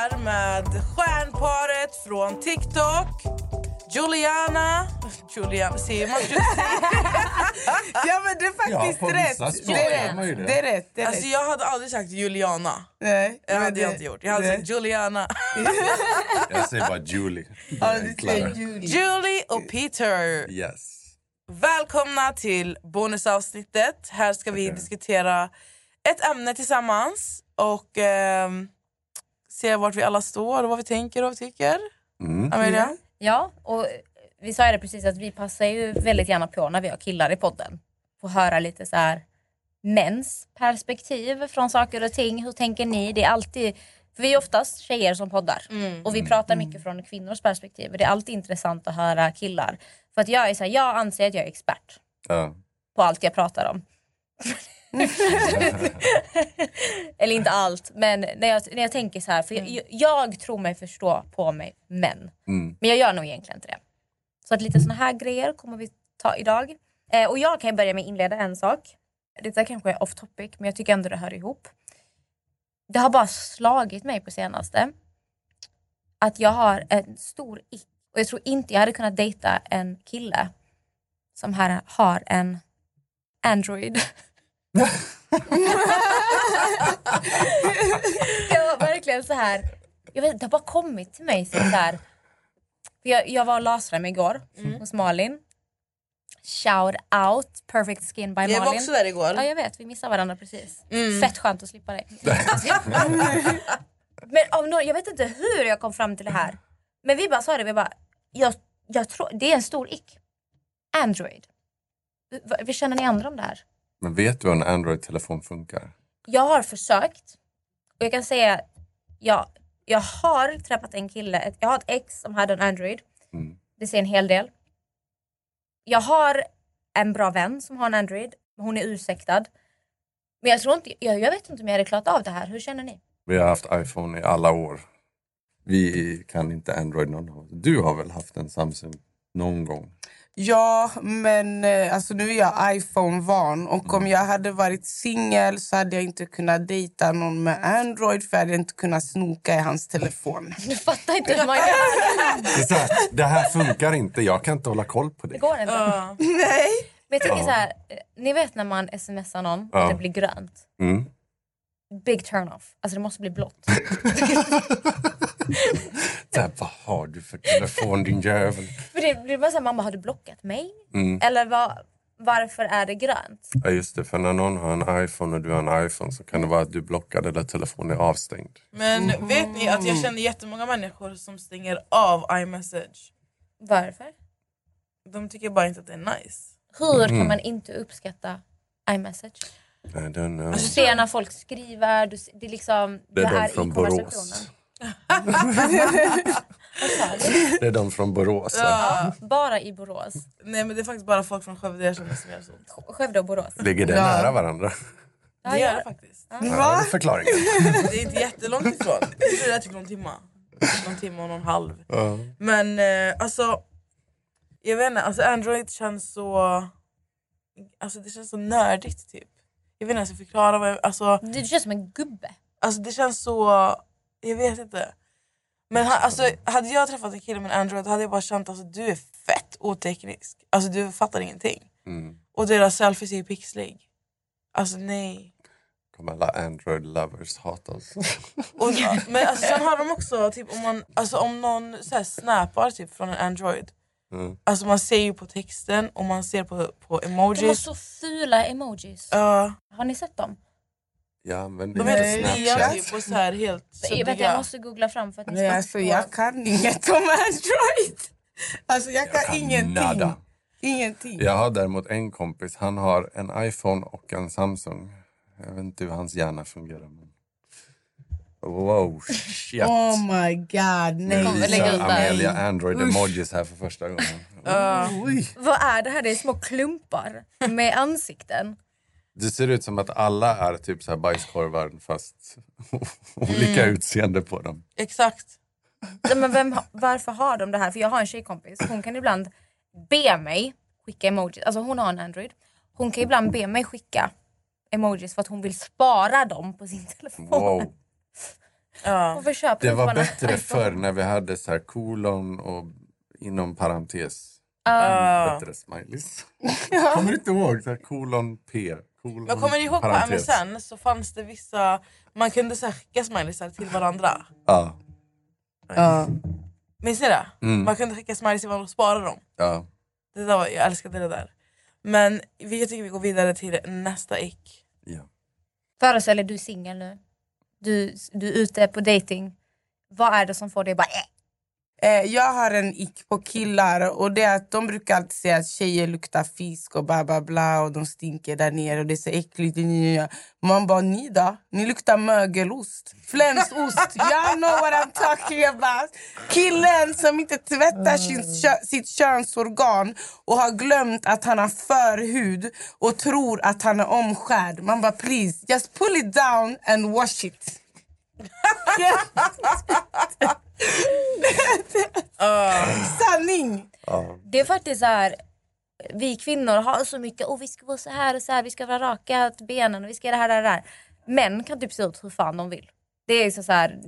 Här med stjärnparet från TikTok. Juliana... Juliana, säger man Ja men det är faktiskt Ja, rätt. Det är rätt. det. Det är rätt. Det är Alltså jag hade aldrig sagt Juliana. Nej, Det hade det- jag inte gjort. Jag hade det- sagt Juliana. Jag säger bara Julie. Ja, Julie. Julie och Peter. Yes. Välkomna till bonusavsnittet. Här ska vi Tackar. diskutera ett ämne tillsammans och ehm, se vart vi alla står och vad vi tänker och tycker. Mm. Amelia? Ja, och vi sa ju det precis att vi passar ju väldigt gärna på när vi har killar i podden. Få höra lite så här mäns perspektiv från saker och ting. Hur tänker ni? Det är alltid, för vi är oftast tjejer som poddar och vi pratar mycket från kvinnors perspektiv. Och det är alltid intressant att höra killar. För att jag är så här, jag anser att jag är expert Ja. på allt jag pratar om. Eller inte allt, men när jag, när jag tänker så här, för jag, jag tror mig förstå på mig män. Mm. Men jag gör nog egentligen inte det. Så att lite såna här grejer kommer vi ta idag. Eh, och jag kan börja med att inleda en sak. Detta kanske är off topic, men jag tycker ändå det hör ihop. Det har bara slagit mig på senaste att jag har en stor ick. Och jag tror inte jag hade kunnat dejta en kille som här har en Android. jag var verkligen så här. Jag vet, det har bara kommit till mig så här. Jag, jag var och lasrade mig igår hos Malin. Shout out, perfect skin by Jag var Malin. också där igår. Ja jag vet, vi missar varandra precis. Mm. Fett skönt att slippa dig. Men av någon, jag vet inte hur jag kom fram till det här. Men vi bara sa det, vi bara, jag, jag tror, det är en stor ick. Android. V- Vad känner ni andra om det här? Men vet du hur en Android-telefon funkar? Jag har försökt och jag kan säga, jag, jag har träffat en kille, jag har ett ex som hade en Android. Mm. Det säger en hel del. Jag har en bra vän som har en Android, hon är ursäktad. Men jag tror inte, jag, jag vet inte om jag hade klarat av det här, hur känner ni? Vi har haft iPhone i alla år. Vi kan inte Android någon av oss. Du har väl haft en Samsung någon gång? Ja, men eh, alltså, nu är jag iPhone-van. Och om jag hade varit singel så hade jag inte kunnat dejta någon med Android för jag hade inte kunnat snoka i hans telefon. Du fattar inte hur man gör. Det, är så här, det här funkar inte, jag kan inte hålla koll på Det det. går inte. Ja. Nej! Men jag tänker så här, eh, ni vet när man smsar någon och det blir grönt. Mm. Big turn off. Alltså det måste bli blått. Här, vad har du för telefon din jävel? För det blir bara så här, mamma har du blockat mig? Mm. Eller vad, varför är det grönt? Ja just det, för när någon har en iPhone och du har en iPhone så kan det vara att du blockar eller telefonen är avstängd. Men vet ni att jag känner jättemånga människor som stänger av iMessage. Varför? De tycker bara inte att det är nice. Hur kan Mm. man inte uppskatta iMessage? I don't know. Du ser när folk skriver, du, ser- det är liksom Det är de här från i Borås. Det är de från Borås. Ja. Bara i Borås. Nej men det är faktiskt bara folk från Skövde jag känner som gör så. Skövde och Borås. Ligger det Ja. nära varandra? Ja, Det gör ja. det faktiskt. Ja, det är förklaringen. Det är inte jättelångt ifrån. Det är typ någon timme. Någon timme och någon halv. Ja. Men eh, alltså, jag vet inte, alltså Android känns så... Alltså det känns så nördigt typ. Jag vet inte ens hur jag ska förklara vad jag, alltså, Du känns som en gubbe. alltså det känns så... Jag vet inte. Men ha, alltså, hade jag träffat en kille med en Android hade jag bara känt att alltså, du är fett oteknisk. Alltså du fattar ingenting. Mm. Och deras selfies är ju pixlig. Alltså nej. kommer alla Android lovers hata oss. Och, men alltså, sen har de också, typ, om, man, alltså, om någon så här, snappar typ, från en Android. Mm. Alltså man ser ju på texten och man ser på, på De har emojis. så fula emojis. Ja, Har ni sett dem? Jag använder de är inte Snapchat. så här helt Jag, vet, jag måste googla fram för att ni ska alltså, jag kan inget om Android. Alltså, jag kan, kan ingenting. nada. Ingenting. Jag har däremot en kompis, han har en iPhone och en Samsung. Jag vet inte hur hans hjärna fungerar. Men... Wow, shit. Oh my god, Nu nej. lägga visar. Amelia Android-emojis här för första gången. Oj. Vad är det här? Det är små klumpar med ansikten. Det ser ut som att alla är typ så här bajskorvar fast olika utseende på dem. Exakt. Nej, Men vem, varför har de det här? För jag har en tjejkompis. Hon kan ibland be mig skicka emojis. Alltså hon har en Android. Hon kan ibland be mig skicka emojis för att hon vill spara dem på sin telefon. Wow. Ja. Varför köper Det var bättre förr när vi hade så här kolon och inom parentes. Ja. Bättre smileys. Kommer du inte ihåg? Så här, kolon P. Kolon, Jag kommer ihåg på parentes. MSN så fanns det vissa, man kunde så här, skicka smileysar till varandra. Ja. Ja. Minns ni det? Mm. Man kunde skicka smileys till varandra och spara dem. ja. Det där var, jag älskade det där. Men vi- jag tycker vi går vidare till nästa ick. ja. Dig du är singel nu. Du, du är ute på dating. Vad är det som får dig bara äh? Eh, jag har en ick på killar och det är att de brukar alltid säga att tjejer luktar fisk och bla bla bla och de stinker där nere och det är så äckligt. Man bara, ni då? Ni luktar mögelost. Flänsost. Jag know what I'm talking about. Killen som inte tvättar sin, sitt könsorgan och har glömt att han har förhud och tror att han är omskärd. Man bara, please, just pull it down and wash it. Sanning! Det är faktiskt så här. Vi kvinnor har så mycket, oh, vi ska vara så här och så här, vi ska vara raka benen och vi ska göra det här och det här. Män kan typ se ut hur fan de vill. Det är så, så här.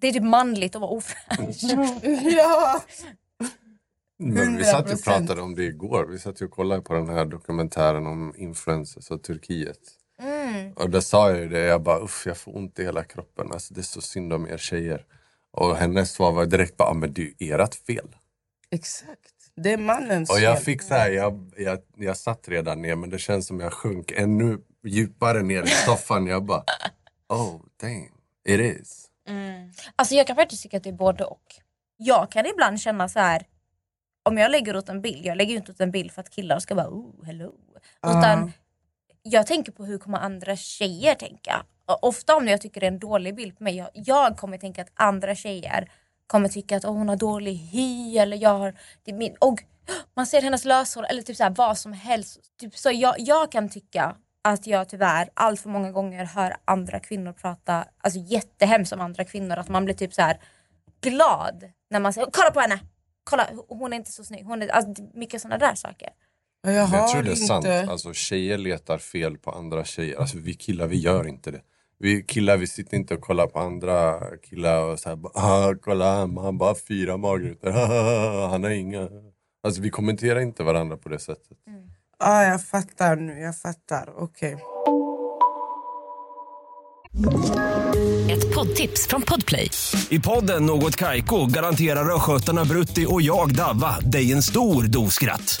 Det är typ manligt att vara ofräsch. Ja. Men vi satt ju och 100%. pratade om det igår. Vi satt ju och kollade på den här dokumentären om influencers och Turkiet. Mm. Och där sa jag ju det, jag bara uff jag får ont i hela kroppen. Alltså, det är så synd om er tjejer. Och hennes svar var direkt bara, ah, men det är ju ert fel. Exakt. Det är mannens Och jag fel. fick så här, jag, jag, jag satt redan ner men det känns som jag sjönk ännu djupare ner i soffan. Jag bara, oh damn, it is. Alltså jag kan faktiskt tycka att det är både och. Jag kan ibland känna så här. Om jag lägger ut en bild, jag lägger ju inte ut en bild för att killar ska bara oh hello. Utan jag tänker på hur kommer andra tjejer tänka. Och ofta om jag tycker det är en dålig bild på mig, jag, jag kommer tänka att andra tjejer kommer tycka att oh, hon har dålig hy eller jag har, det är min, och man ser hennes löshår eller typ så här, vad som helst. Typ så jag, jag kan tycka att jag tyvärr allt för många gånger hör andra kvinnor prata alltså jättehemskt om andra kvinnor. Att man blir typ så här glad när man säger kolla på henne! Kolla, hon är inte så snygg. Hon är, alltså, mycket sådana där saker. Jag, Jag tror det är inte... sant. Alltså, tjejer letar fel på andra tjejer. Alltså, vi killar vi gör inte det. Vi killar vi sitter inte och kollar på andra killar och så här, ah, kolla han, han bara har fyra magrutor, han har inga. Alltså vi kommenterar inte varandra på det sättet. Ja, jag fattar nu. Jag fattar. Okej. Ett poddtips från Podplay. I podden Något Kaiko garanterar östgötarna Brutti och jag, Davva, dig en stor dos skratt.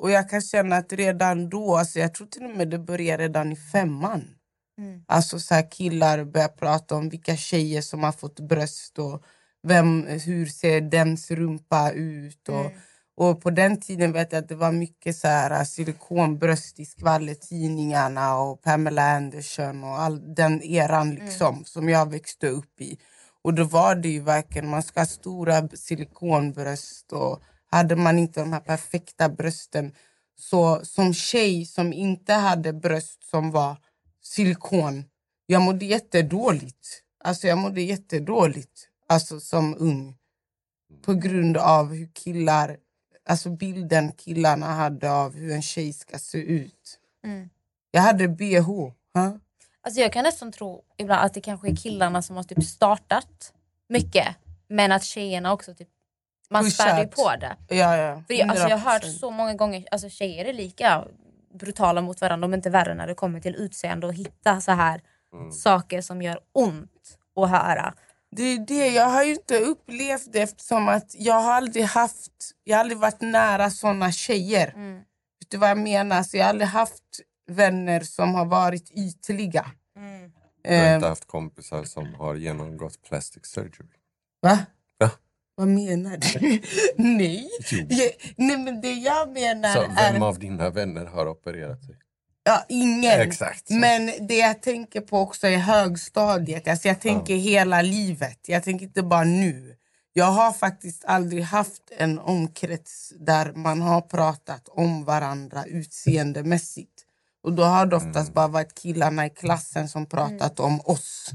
Och jag kan känna att redan då, alltså jag tror till och med det började redan i femman. Alltså så här killar börjar prata om vilka tjejer som har fått bröst och vem, hur ser dens rumpa ut. Och, och på den tiden vet jag att det var mycket så här silikonbröst i skvallertidningarna och Pamela Anderson och all den eran liksom som jag växte upp i. Och då var det ju verkligen, man ska ha stora silikonbröst och hade man inte de här perfekta brösten så som tjej som inte hade bröst som var silikon, jag mådde jättedåligt. Alltså jag mådde jättedåligt alltså som ung. På grund av hur killar, alltså bilden killarna hade av hur en tjej ska se ut. Mm. Jag hade bh. Huh? Alltså jag kan nästan tro ibland att det kanske är killarna som har typ startat mycket. Men att tjejerna också typ, man Pushat. späder ju på det. Ja, ja. För jag, alltså jag har hört 100%. så många gånger, alltså tjejer är lika brutala mot varandra, om inte värre när det kommer till utseende och hitta så här saker som gör ont att höra. Det är det, jag har ju inte upplevt det eftersom att jag har aldrig haft, jag har aldrig varit nära såna tjejer. Mm. Vet du vad jag menar? Så jag har aldrig haft vänner som har varit ytliga. Du har Eh, inte haft kompisar som har genomgått plastic surgery? Va? Ja. Vad menar du? nej. Jag, nej men det jag menar Så är... vem av dina vänner har opererat sig? Ja, ingen. Exakt. Men det jag tänker på också är högstadiet. Alltså jag tänker hela livet. Jag tänker inte bara nu. Jag har faktiskt aldrig haft en omkrets där man har pratat om varandra utseendemässigt. Och då har det oftast bara varit killarna i klassen som pratat om oss.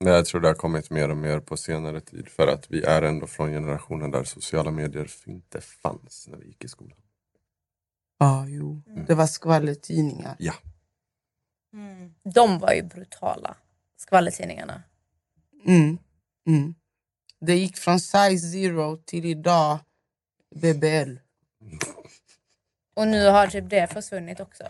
Men jag tror det har kommit mer och mer på senare tid för att vi är ändå från generationen där sociala medier inte fanns när vi gick i skolan. Ja, jo. Det var skvallertidningar. Ja. De var ju brutala, skvallertidningarna. Mm. Mm. Det gick från size zero till idag BBL. Och nu har typ det försvunnit också.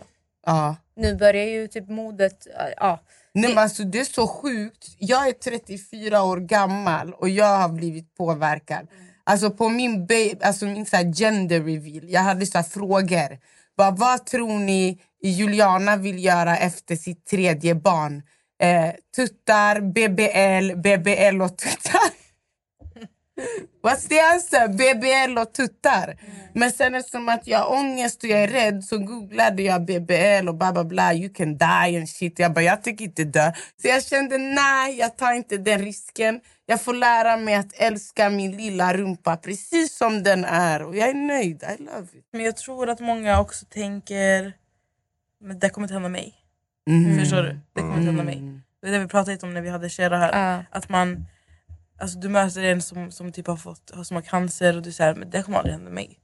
Ja. Nu börjar ju typ modet... Ja. Nej, men alltså, det är så sjukt. Jag är 34 år gammal och jag har blivit påverkad. Alltså på min, alltså min så här gender reveal, jag hade så här frågor. Bara, vad tror ni Juliana vill göra efter sitt tredje barn? Eh, tuttar, BBL, BBL och tuttar. What's the answer? BBL och tuttar. Men sen eftersom att jag har ångest och jag är rädd så googlade jag BBL och bla bla bla. You can die and shit. Jag bara, jag tänker inte dö. Så jag kände, nej, jag tar inte den risken. Jag får lära mig att älska min lilla rumpa precis som den är. Och jag är nöjd. I love it. Men jag tror att många också tänker, men det kommer inte hända mig. Mhm. Förstår du? Det kommer inte hända mig. Det är det vi pratade lite om när vi hade Shera här. Att man, alltså du möter en som, som typ har fått som har cancer och du säger men det kommer aldrig hända mig.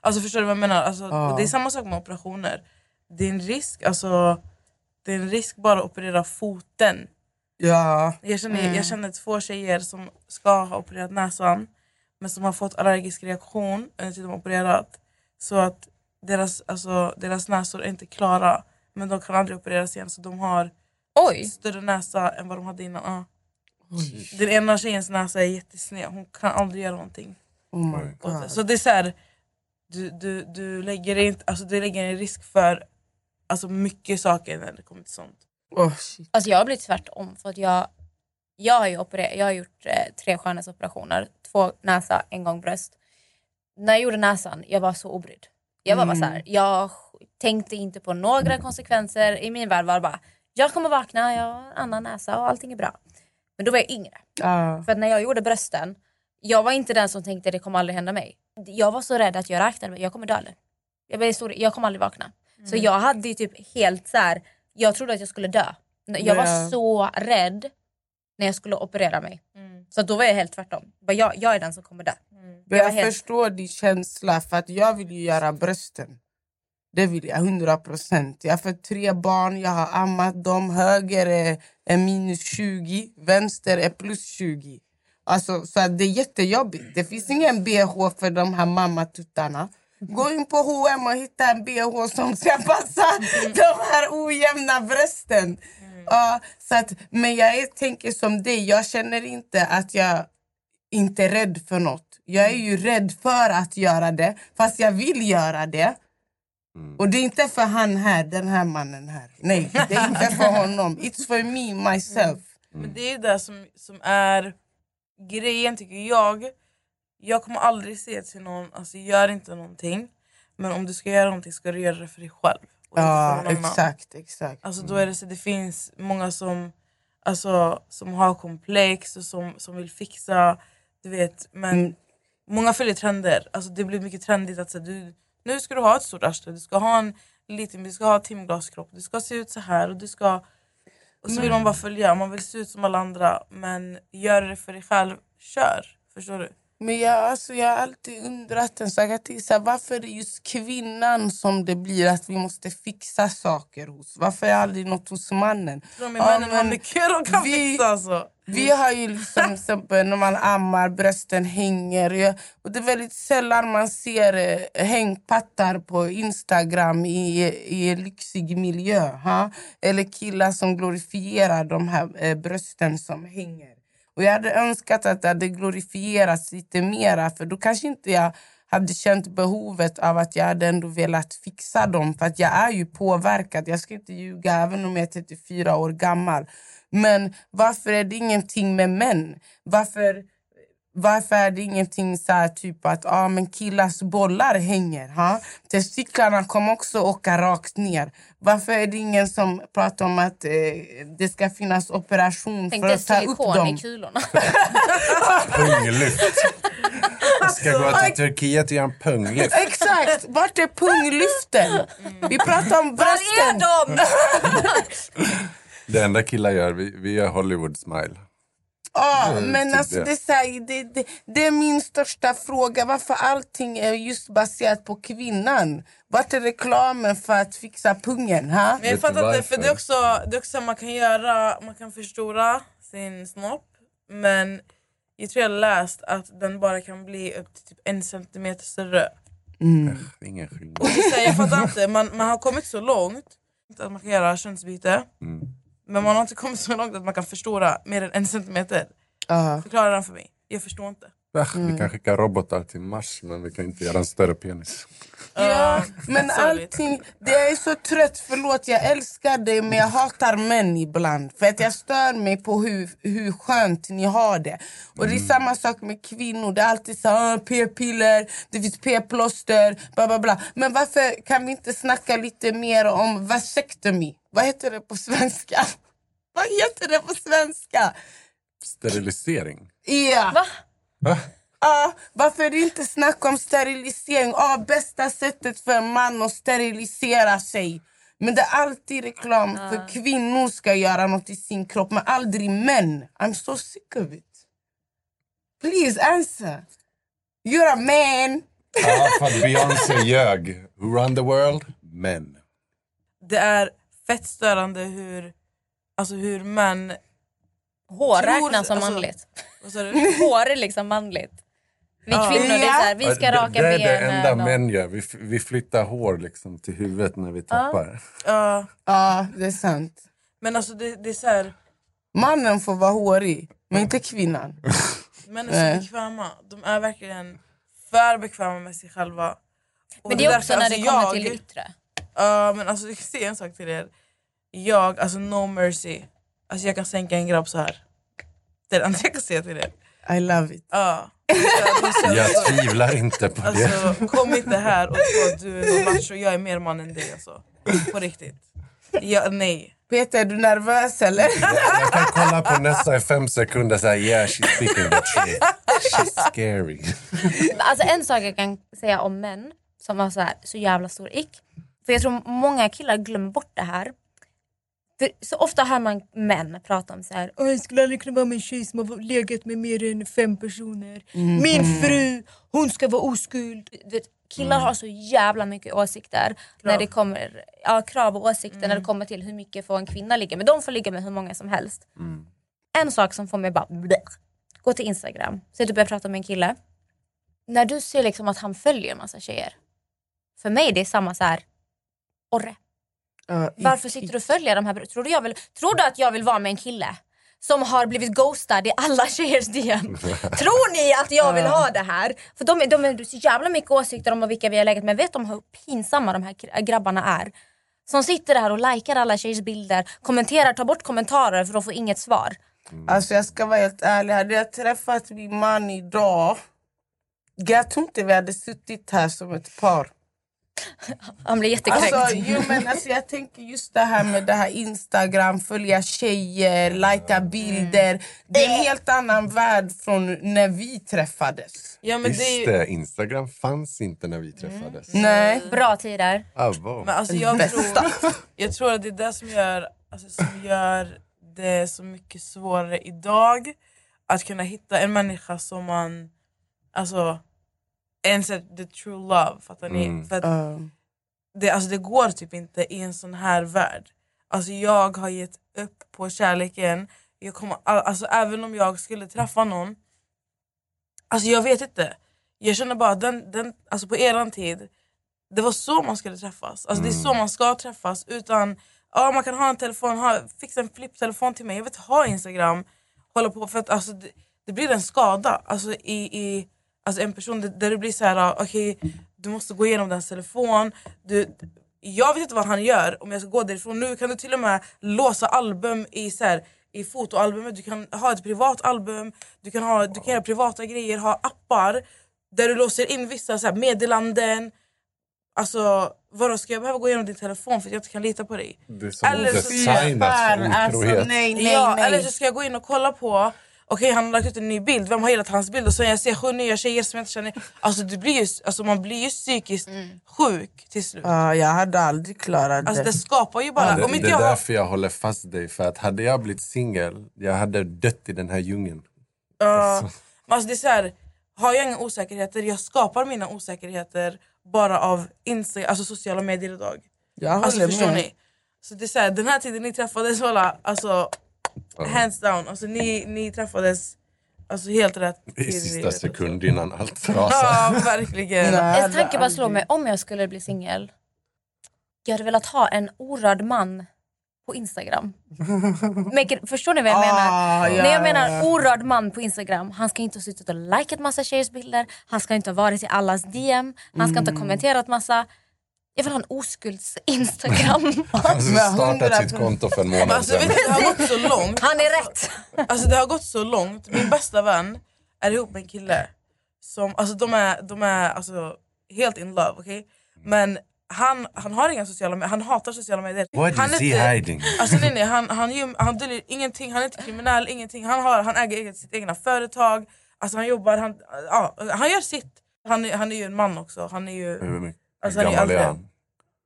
Alltså förstår du vad jag menar? Alltså, Ja. Det är samma sak med operationer. Det är en risk, alltså, det är en risk bara att operera foten. Ja. Jag känner, Mm. jag känner två tjejer som ska ha opererat näsan men som har fått allergisk reaktion under tiden de har opererat. Så att deras, alltså, deras näsor är inte klara men de kan aldrig opereras igen så de har Oj. större näsa än vad de hade innan. Ja. Den ena tjejens näsa är jättesned, hon kan aldrig göra någonting. Oh my God. Så det är så här, du, du, du, lägger inte, alltså, du lägger en risk för alltså, mycket saker när det kommer till sånt. Oh, shit. Alltså jag har blivit tvärtom. För att jag, jag, har ju opererat, jag har gjort eh, tre skönhetsoperationer. Två näsa, en gång bröst. När jag gjorde näsan, jag var så obrydd. Jag var bara så här, jag tänkte inte på några konsekvenser. I min värld var det bara, jag kommer vakna, jag har en annan näsa och allting är bra. Men då var jag yngre. Ja. För att när jag gjorde brösten, jag var inte den som tänkte det kommer aldrig hända mig. Jag var så rädd att jag räknade med jag kommer dö nu. Jag, stor, jag kommer aldrig vakna. Så jag hade typ helt så här, jag trodde att jag skulle dö. Jag var Ja. så rädd när jag skulle operera mig. Så då var jag helt tvärtom. Jag, jag är den som kommer dö. Men Jag jag var helt- förstår din känsla för att jag vill ju göra brösten. Det vill jag, 100 procent. Jag har fått tre barn, jag har ammat dem. Höger är, är minus 20, vänster är plus 20. Alltså, så det är jättejobbigt. Det finns ingen bh för de här mammatuttarna. Gå in på H&M och hitta en bh som ska passa de här ojämna brösten. Ja, så att, men jag tänker som dig, jag känner inte att jag inte är rädd för något. Jag är ju rädd för att göra det, fast jag vill göra det. Och det är inte för han här, den här mannen här. Nej, det är inte för honom. It's for me, myself. Men det är det som, som är grejen tycker jag. Jag kommer aldrig säga till någon, alltså gör inte någonting. Men om du ska göra någonting ska du göra det för dig själv. Ja, exakt, exakt. Alltså då är det så det finns många som, alltså, som har komplex och som, som vill fixa, du vet. Men Mm. många följer trender. Alltså det blir mycket trendigt att säga du, nu ska du ha ett stort arsle, du ska ha en liten, du ska ha timglaskropp, du ska se ut så här och du ska... Och så vill man bara följa, man vill se ut som alla andra. Men gör det för dig själv, kör. Förstår du? Men jag, alltså, jag har alltid undrat en sak. Tänker så här, varför är det just kvinnan som det blir att vi måste fixa saker hos? Varför är det aldrig något hos mannen? Tror du, männen har mycket de kan vi- fixa alltså. Vi har ju liksom exempel när man ammar, brösten hänger. Och det är väldigt sällan man ser eh, hängpattar på Instagram i, i lyxig miljö. Ha? Eller killar som glorifierar de här eh, brösten som hänger. Och jag hade önskat att det hade glorifierats lite mera för då kanske inte jag hade känt behovet av att jag hade ändå velat fixa dem. För att jag är ju påverkad. Jag ska inte ljuga även om jag är 34 år gammal. Men varför är det ingenting med män? Varför, varför är det ingenting så här typ att ah, men killars bollar hänger? Ha? Testiklarna kommer också åka rakt ner. Varför är det ingen som pratar om att eh, det ska finnas operation Tänk för dig att ta upp silikon dem? i kulorna. Punglyft. Jag ska gå till Turkiet och göra en punglyft. Exakt! Vart är punglyften? Vi pratar om Var är brösten. de? Det enda killar gör, vi, vi gör Hollywood smile. Ja, Mm, men typ alltså det. det. är här, det, det, det är min största fråga. Varför allting är just baserat på kvinnan? Vart är reklamen för att fixa pungen? Ha? Men jag fattar inte, för det är också, det är också man kan göra, man kan förstora sin snopp men jag tror jag läst att den bara kan bli upp till typ en centimeter större. Ingen skillnad. Och det är så här, jag fattar inte, man, man har kommit så långt att man kan göra könsbyte Mm. Men man har inte kommit så långt att man kan förstora mer än en centimeter. Ja. Förklara den för mig, jag förstår inte. Va? Vi kan skicka robotar till Mars men vi kan inte göra en större penis. Ja, men allting... Det jag är så trött, förlåt jag älskar dig men jag hatar män ibland. För att jag stör mig på hur, hur skönt ni har det. Och det är samma sak med kvinnor. Det är alltid så här, "Ah, p-piller, det finns p-plåster, bla bla bla. Men varför kan vi inte snacka lite mer om vasectomy? Vad heter det på svenska? Vad heter det på svenska? Sterilisering. Ja. Va? Va? Ja, varför är det inte snack om sterilisering? Ja, bästa sättet för en man att sterilisera sig. Men det är alltid reklam för kvinnor ska göra något i sin kropp, men aldrig män. I'm so sick of it. Please answer. You're a man. Ja, för att Beyoncé ljög. Who run the world? Män. Det är fett störande hur, alltså hur män... Hår räknas som alltså- manligt. Vad sa du? Hår är liksom manligt. Vi Ja. kvinnor, det är så här, vi ska Ja, raka det, det är det benen. enda och- män gör. Vi, vi flyttar hår liksom till huvudet när vi tappar. Ja, Ja, det är sant. men alltså det, det är så här, Mannen får vara hårig, men inte kvinnan. män är så bekväma. De är verkligen för bekväma med sig själva. Och Men det är också därför, när det alltså, kommer jag- till det yttre. Ja men alltså jag ska säga en sak till er. Jag, alltså no mercy. Alltså jag kan sänka en grabb så här. Det det enda jag kan säga till er. I love it. Ja. Det Jag tvivlar inte på det. Alltså kom inte här och tro att du är någon macho, jag är mer man än dig alltså. På riktigt. Ja, nej. Peter, är du nervös eller? Jag kan kolla på nästa i fem sekunder och säga yeah she's speaking the truth. She's scary. Alltså en sak jag kan säga om män som har så, här, så jävla stor ick. För jag tror många killar glömmer bort det här. För så ofta hör man män prata om så här. "Åh, Jag skulle aldrig kunna vara med en tjej som har legat med mer än fem personer. Mm. Min fru, hon ska vara oskuld. Vet, killar Mm. har så jävla mycket åsikter. När det kommer, ja, krav och åsikter Mm. när det kommer till hur mycket får en kvinna ligga med. De får ligga med hur många som helst. En sak som får mig bara bleh. Gå till Instagram, så du börjar prata med en kille. När du ser liksom att han följer en massa tjejer. För mig det är samma så här. Orre. Ja, Varför sitter du och följer de här? Tror du, jag vill, tror du att jag vill vara med en kille som har blivit ghostad i alla tjejers DM? tror ni att jag vill ha det här? För de, är- de är så jävla mycket åsikter om vilka vi har legat med. Vet de hur pinsamma de här kr- grabbarna är? Som sitter där och likar alla tjejers bilder, kommenterar, tar bort kommentarer för de får inget svar. Alltså jag ska vara helt ärlig, hade jag träffat min man idag jag tror inte vi hade suttit här som ett par. Han blir jättekränkt. Alltså, jo, men alltså, jag tänker just det här med det här Instagram, följa tjejer, lajka bilder. Det är en helt annan värld från när vi träffades. Ja, men Just det är ju, det, Instagram fanns inte när vi träffades. Nej. Bra tider. Ah, wow. men alltså jag, tror, jag tror att det är det som gör, alltså, som gör det så mycket svårare idag att kunna hitta en människa som man... Alltså, en så här, the true love. Fattar ni? Mm. För att det, alltså, det går typ inte i en sån här värld. Alltså, jag har gett upp på kärleken. Jag kommer, all- alltså, även om jag skulle träffa någon Alltså jag vet inte. Jag känner bara att den, den, alltså på eran tid, det var så man skulle träffas. Alltså Det är så man ska träffas. Utan, ja, man kan ha en telefon, ha, fixa en flipptelefon till mig. Jag vill inte ha Instagram. Hålla på, för att alltså, det, det blir en skada. Alltså, i, i, alltså en person där, där det blir så här, okej du måste gå igenom dens telefon. Du, jag vet inte vad han gör om jag ska gå därifrån. Nu kan du till och med låsa album i, så här, i fotoalbumet. Du kan ha ett privat album, du kan, ha, du kan göra privata grejer, ha appar där du låser in vissa så här, meddelanden. Alltså vadå, ska jag behöva gå igenom din telefon för att jag inte kan lita på dig? Det är som Eller så- designat för otrohet. ja, Eller så ska jag gå in och kolla på Okej han har lagt ut en ny bild, vem har gillat hans bild? Och så jag ser sju nya tjejer som jag inte känner alltså, du blir ju, alltså Man blir ju psykiskt sjuk till slut Ja, jag hade aldrig klarat Alltså det. det skapar ju bara... det, om det är jag därför jag håller fast dig. För att hade jag blivit singel, jag hade dött i den här djungeln. Ja, men alltså det är så här, har jag inga osäkerheter, jag skapar mina osäkerheter bara av Insta, alltså sociala medier idag. Jag alltså, förstår med. ni? Så det är så här, den här tiden ni träffades, alla, alltså, hands down, alltså, ni, ni träffades alltså, helt rätt I sista livet. sekund innan allt Ja, rasar. verkligen. En tanke bara slår mig, om jag skulle bli singel, jag hade velat ha en orörd man på Instagram. Make it, förstår ni vad jag Ah, menar? ja, När jag ja, menar ja. orörd man på Instagram, han ska inte ha suttit och likat massa tjejers bilder, han ska inte ha varit i allas DM, han ska inte ha Mm. kommenterat massa. Jag vill ha en oskulds-Instagram. Alltså startat sitt konto för en månad alltså, sedan. det har gått så långt. Han är rätt. Alltså det har gått så långt. Min bästa vän är ihop med en kille som, alltså de är, de är alltså, helt in love, okej? Men han, han har inga sociala medier, han hatar sociala medier. What han is he inte- hiding? Alltså nej, nej, han, han, han döljer ingenting, han är inte kriminell, ingenting. Han, har, han äger eget, sitt egna företag, alltså han jobbar, han, ja, han gör sitt. Han är, han är ju en man också. Han är ju, alltså, han är ju gammal är äldre. han?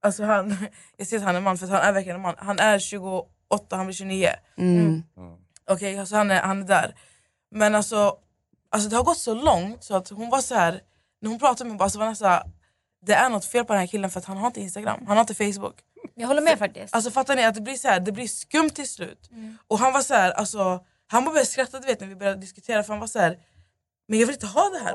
Alltså han, jag ser att han är man för att han är verkligen en man. Han är 28, han blir 29. Mm. Okej, alltså han, är, han är där. Men alltså, alltså det har gått så långt så att hon var så här när hon pratade med mig, bara, så var det så här, det är något fel på den här killen för att han har inte Instagram, han har inte Facebook. Jag håller med faktiskt. Alltså fattar ni att det blir så här, det blir skumt till slut. Och han var så här, alltså, han bara började skratta du vet, när vi började diskutera för han var så här, men jag vill inte ha det här.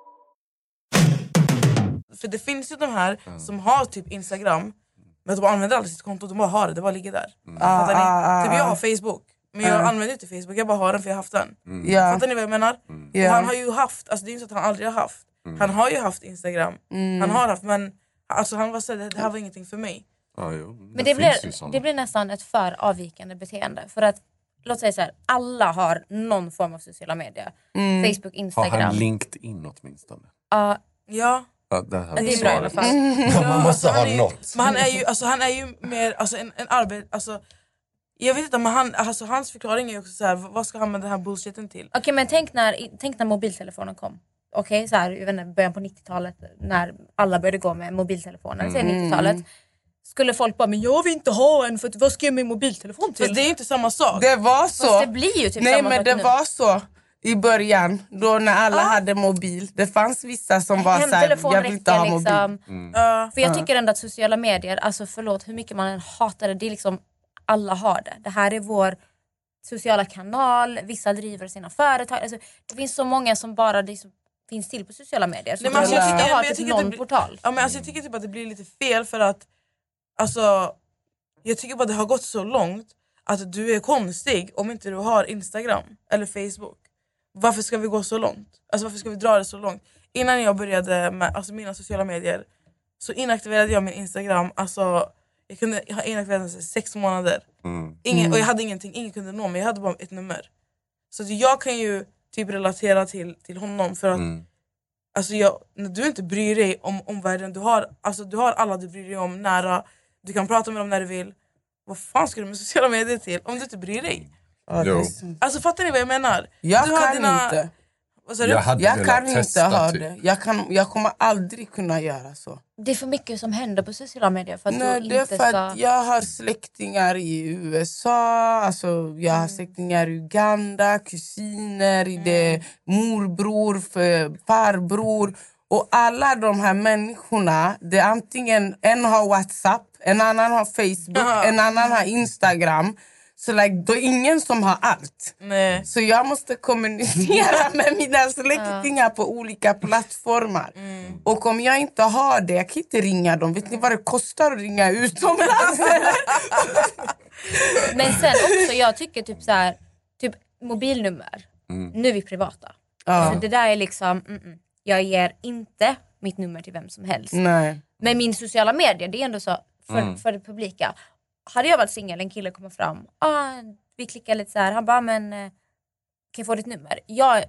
För det finns ju de här som har typ Instagram men de använder aldrig sitt konto, de bara har det, det bara ligger där. Fattar ni? Ah, ah, typ jag ah. har Facebook men jag Ah. använder inte Facebook, jag bara har den för jag har haft den. Ja. Fattar ni vad jag menar? Ja. Och han har ju haft, alltså det är inte så att han aldrig har haft. Han har ju haft Instagram, Mm. han har haft men alltså han var såhär, det här var ingenting för mig. Ja, jo. Men det det finns ju blir, det blir nästan ett för avvikande beteende. För att, låt säga så här, alla har någon form av sociala medier. Mm. Facebook, Har Instagram. han LinkedIn åtminstone? Ja, Ja. Ja, där har det är bra i alla fall. Man måste ha ju, något. Men han är ju, alltså, han är ju mer alltså, en, en arbet... Alltså, jag vet inte, men han, alltså, hans förklaring är också så här, vad ska han med den här bullshiten till? Okej men tänk när, tänk när mobiltelefonen kom. Okej, så här, jag vet inte, början på 90-talet när alla började gå med mobiltelefoner. Mm. 90-talet. Skulle folk bara, men jag vill inte ha en för vad ska jag med mobiltelefon till? Fast det är ju inte samma sak. Det var så. Fast det blir ju typ Nej samma men sak det nu. var så i början, då när alla hade mobil. Det fanns vissa som var såhär, jag vill inte ha mobil. liksom. Ja. För jag tycker ändå att sociala medier, alltså förlåt hur mycket man än hatar det, det är liksom alla har det. Det här är vår sociala kanal, vissa driver sina företag. Alltså, det finns så många som bara liksom finns till på sociala medier. Så Nej, men alltså, jag tycker- jag någon blir- portal. Ja, men alltså, jag tycker typ att det blir lite fel för att alltså, jag tycker bara det har gått så långt att du är konstig om inte du har Instagram eller Facebook. Varför ska vi gå så långt? Alltså varför ska vi dra det så långt? Innan jag började med alltså, mina sociala medier så inaktiverade jag min Instagram. Alltså, Jag kunde ha ena kvällen i sex månader. Mm. Ingen, Och jag hade ingenting, ingen kunde nå mig. Jag hade bara ett nummer. Så att jag kan ju typ relatera till, till honom för att Mm. alltså jag, när du inte bryr dig om omvärlden, du har, alltså du har alla du bryr dig om nära, du kan prata med dem när du vill. Vad fan ska du med sociala medier till om du inte bryr dig? Jo. Alltså fattar ni vad jag menar? Jag du kan dina- inte. Jag hade Jag kan inte ha typ. det. Jag, kan, jag kommer aldrig kunna göra så. Det är för mycket som händer på sociala medier för att Nej, du det är för ska... att jag har släktingar i USA, alltså jag har släktingar i Uganda, kusiner, i det, morbror, för, farbror. Och alla de här människorna, det är antingen en har Whatsapp, en annan har Facebook, en annan har Instagram. Så like, det är ingen som har allt. Nej. Så jag måste kommunicera med mina släktingar på olika plattformar. Och om jag inte har det, jag kan inte ringa dem. Vet ni vad det kostar att ringa utomlands? Men sen också, jag tycker typ så här, typ mobilnummer. Nu är vi privata. Ja. Så det där är liksom, mm, mm. jag ger inte mitt nummer till vem som helst. Nej. Men min sociala medier, det är ändå så för, Mm. för det publika. Hade jag varit singel, en kille kommer fram, ah, vi klickar lite så här. han bara, men eh, kan jag få ditt nummer? Jag,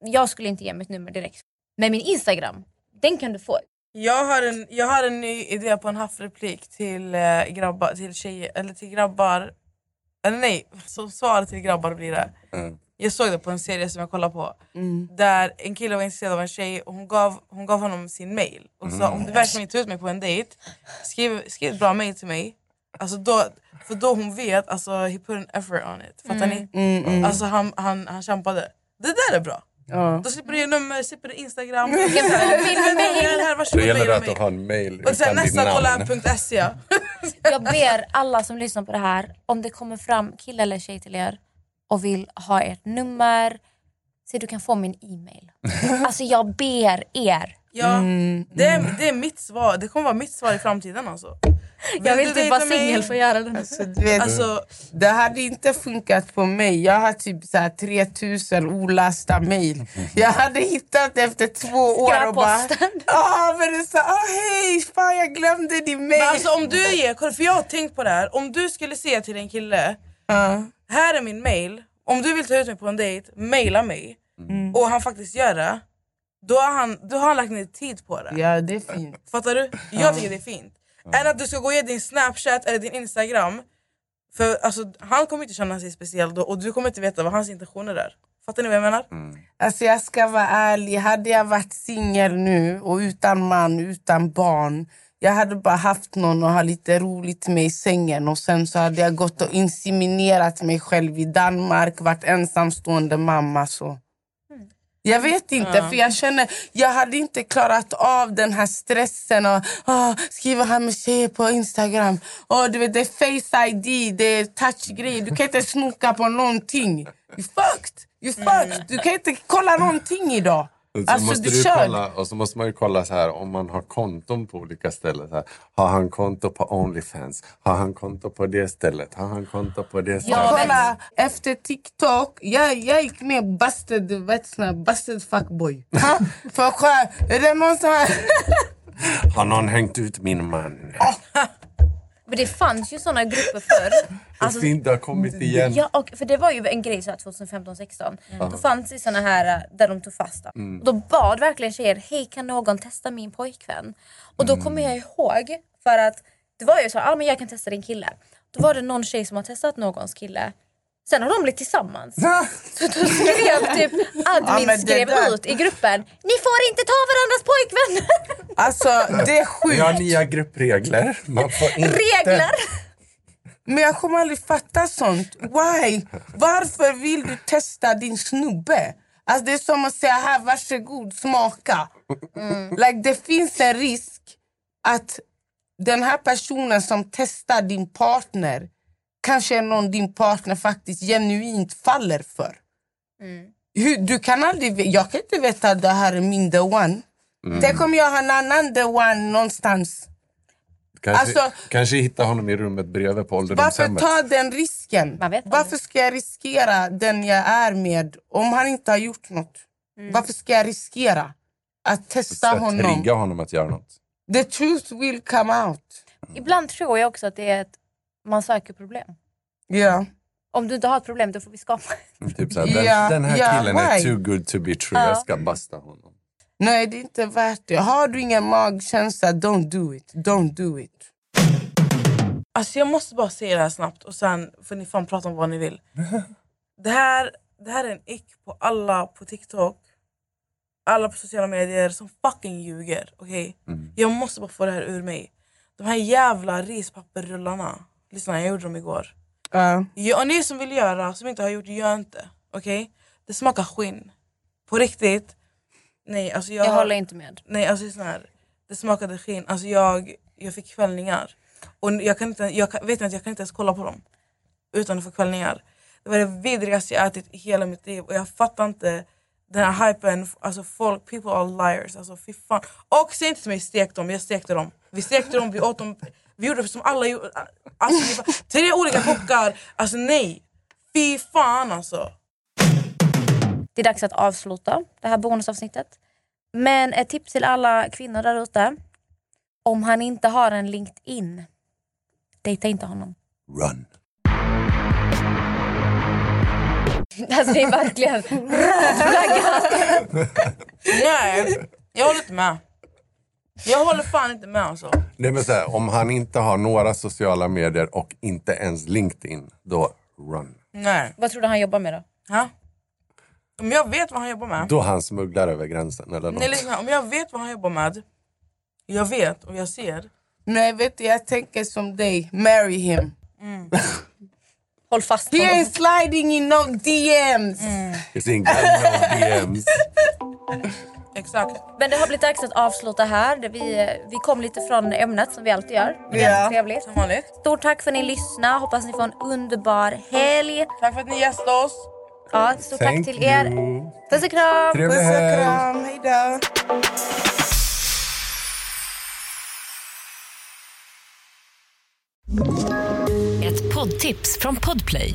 jag skulle inte ge mitt nummer direkt. Men min Instagram, den kan du få. Jag har, en, jag har en ny idé på en haffreplik till eh, grabbar, till tjejer, eller till grabbar. Eller nej, som svar till grabbar blir det. Mm. Jag såg det på en serie som jag kollade på. Mm. Där en kille var intresserad av en tjej och hon gav, hon gav honom sin mail. Och sa Mm. om du verkligen vill ta ut mig på en dejt, skriv, skriv ett bra mail till mig. Alltså då, för då hon vet, alltså he put an effort on it. Fattar ni? Mm, mm. Alltså han, han, han kämpade. Det där är bra. Ja. Då slipper du ge nummer, slipper du Instagram. Här, Då gäller det att du har en mail Och sen utan ditt nästa kolla namn. .se. Jag ber alla som lyssnar på det här, om det kommer fram kille eller tjej till er och vill ha ert nummer, så du kan få min e-mail. Alltså jag ber er. Ja, Mm, det, är, det är mitt svar. Det kommer vara mitt svar i framtiden alltså. Jag vill typ vara singel för att göra det. Så du vet, Alltså, det hade inte funkat på mig. Jag har typ så här 3000 olasta mejl. Jag hade hittat efter två år och bara... Ah, men det så, ah, hej, fan jag glömde din mejl. men alltså om du ger, kolla, för jag har tänkt på det här. Om du skulle säga till en kille, Ja. här är min mail. Om du vill ta ut mig på en dejt, maila mig. Mm. Och han faktiskt gör det. Då har han, då har han lagt ner tid på det. Ja, det är fint. Fattar du? Jag tycker det är fint. Än att du ska gå och ge din snapchat eller din instagram. För alltså, han kommer inte känna sig speciell då och du kommer inte veta vad hans intentioner är. Fattar ni vad jag menar? Alltså jag ska vara ärlig, hade jag varit singel nu och utan man, utan barn jag hade bara haft någon att ha lite roligt med i sängen och sen så hade jag gått och inseminerat mig själv i Danmark, varit ensamstående mamma. så... Jag vet inte, Ja. för jag känner jag hade inte klarat av den här stressen och ah, skriva här med tjejer på Instagram. Oh, du vet, det är face ID, det är touchgrej. Du kan inte snoka på någonting. You fucked! You fucked! Du kan inte kolla någonting idag. Och så, Alltså, måste du kolla, och så måste man ju kolla så här om man har konton på olika ställen. Så här, har han konto på Onlyfans? Har han konto på det stället? Har han konto på det stället? Ja, Kolla, efter TikTok, jag, jag gick med busted, vet såna, busted fuckboy. Ha? För kolla, är det någon som har... Har någon hängt ut min man? Men det fanns ju såna grupper förr. Alltså, fint, det har kommit igen. Ja, och, för det var ju en grej så här 2015-16. Då fanns det såna här äh, där de tog fast. Mm. Och Då bad verkligen tjejer, hej kan någon testa min pojkvän? Och då kommer jag ihåg, för att det var ju så, ah, men jag kan testa din kille. Då var det någon tjej som har testat någons kille. Sen har de blivit tillsammans. Så då skrev typ admin det skrev där- ut i gruppen, ni får inte ta varandras pojkvänner. Alltså, det är Vi har sjukt. nya gruppregler. Man får inte... Regler. Men jag kommer aldrig fatta sånt. Why? Varför vill du testa din snubbe? Alltså det är som att säga här, varsågod, smaka. Like, det finns en risk att den här personen som testar din partner kanske är någon din partner faktiskt genuint faller för. Hur, du kan aldrig, jag kan inte veta att det här är min the one. Tänk om jag har en annan the one någonstans. Kanske, Alltså- kanske hitta honom i rummet bredvid på Varför ålderdomshemmet. ta den risken? Varför ska jag riskera den jag är med om han inte har gjort något? Varför ska jag riskera att testa Så honom? Trigga honom att göra något. The truth will come out. Ibland tror jag också att det är att man söker problem. Ja. Om du inte har ett problem då får vi skapa Typ såhär, den, Ja, den här ja, killen är why? too good to be true, Ja. jag ska basta honom. Nej, det är inte värt det. Har du ingen magkänsla, don't do it. Don't do it. Alltså jag måste bara säga det här snabbt och sen får ni fan prata om vad ni vill. Det här, det här är en ick på alla på TikTok, alla på sociala medier som fucking ljuger. okej? Jag måste bara få det här ur mig. De här jävla rispapperrullarna. Lyssna, jag gjorde dem igår. Ja, och ni som vill göra, som inte har gjort, gör inte. Okej? Det smakar skinn. På riktigt. Nej, alltså jag, Jag håller inte med. Nej, alltså sån här, det smakade skinn. Alltså jag, jag fick kvällningar. Och jag, kan inte, jag kan, vet inte, jag kan inte ens kolla på dem utan att få kvällningar. Det var det vidrigaste jag ätit i hela mitt liv och jag fattar inte den här hypen. Alltså folk, people are liars. Alltså fy fan. Och säg inte till mig stek dem, jag stekte dem. Vi stekte dem, vi åt dem. Vi gjorde som alla gjorde. Alltså, tre olika kockar. Alltså nej. Fy fan alltså. Det är dags att avsluta det här bonusavsnittet. Men ett tips till alla kvinnor där ute. Om han inte har en LinkedIn, dejta inte honom. Run. Alltså det är verkligen flaggan. Nej, jag håller inte med. Jag håller fan inte med alltså. Nej, men så här, om han inte har några sociala medier och inte ens LinkedIn, då run. Nej. Vad tror du han jobbar med då? Ha? Om jag vet vad han jobbar med. Då han smugglar över gränsen eller något. Nej, lyssna, om jag vet vad han jobbar med. Jag vet och jag ser. Nej, vet du, jag tänker som dig. Marry him. Håll fast He ain't sliding in no DMs. It's in no DMs. Exakt. Men det har blivit dags att avsluta här. Vi, vi kom lite från ämnet som vi alltid gör. Det är Ja. trevligt. Som vanligt. Stort tack för att ni lyssnade. Hoppas ni får en underbar helg. Tack för att ni gästade oss. Ja, stort tack till er. you. Puss och kram! Trevlig Puss och kram, hejdå. Ett poddtips från Podplay.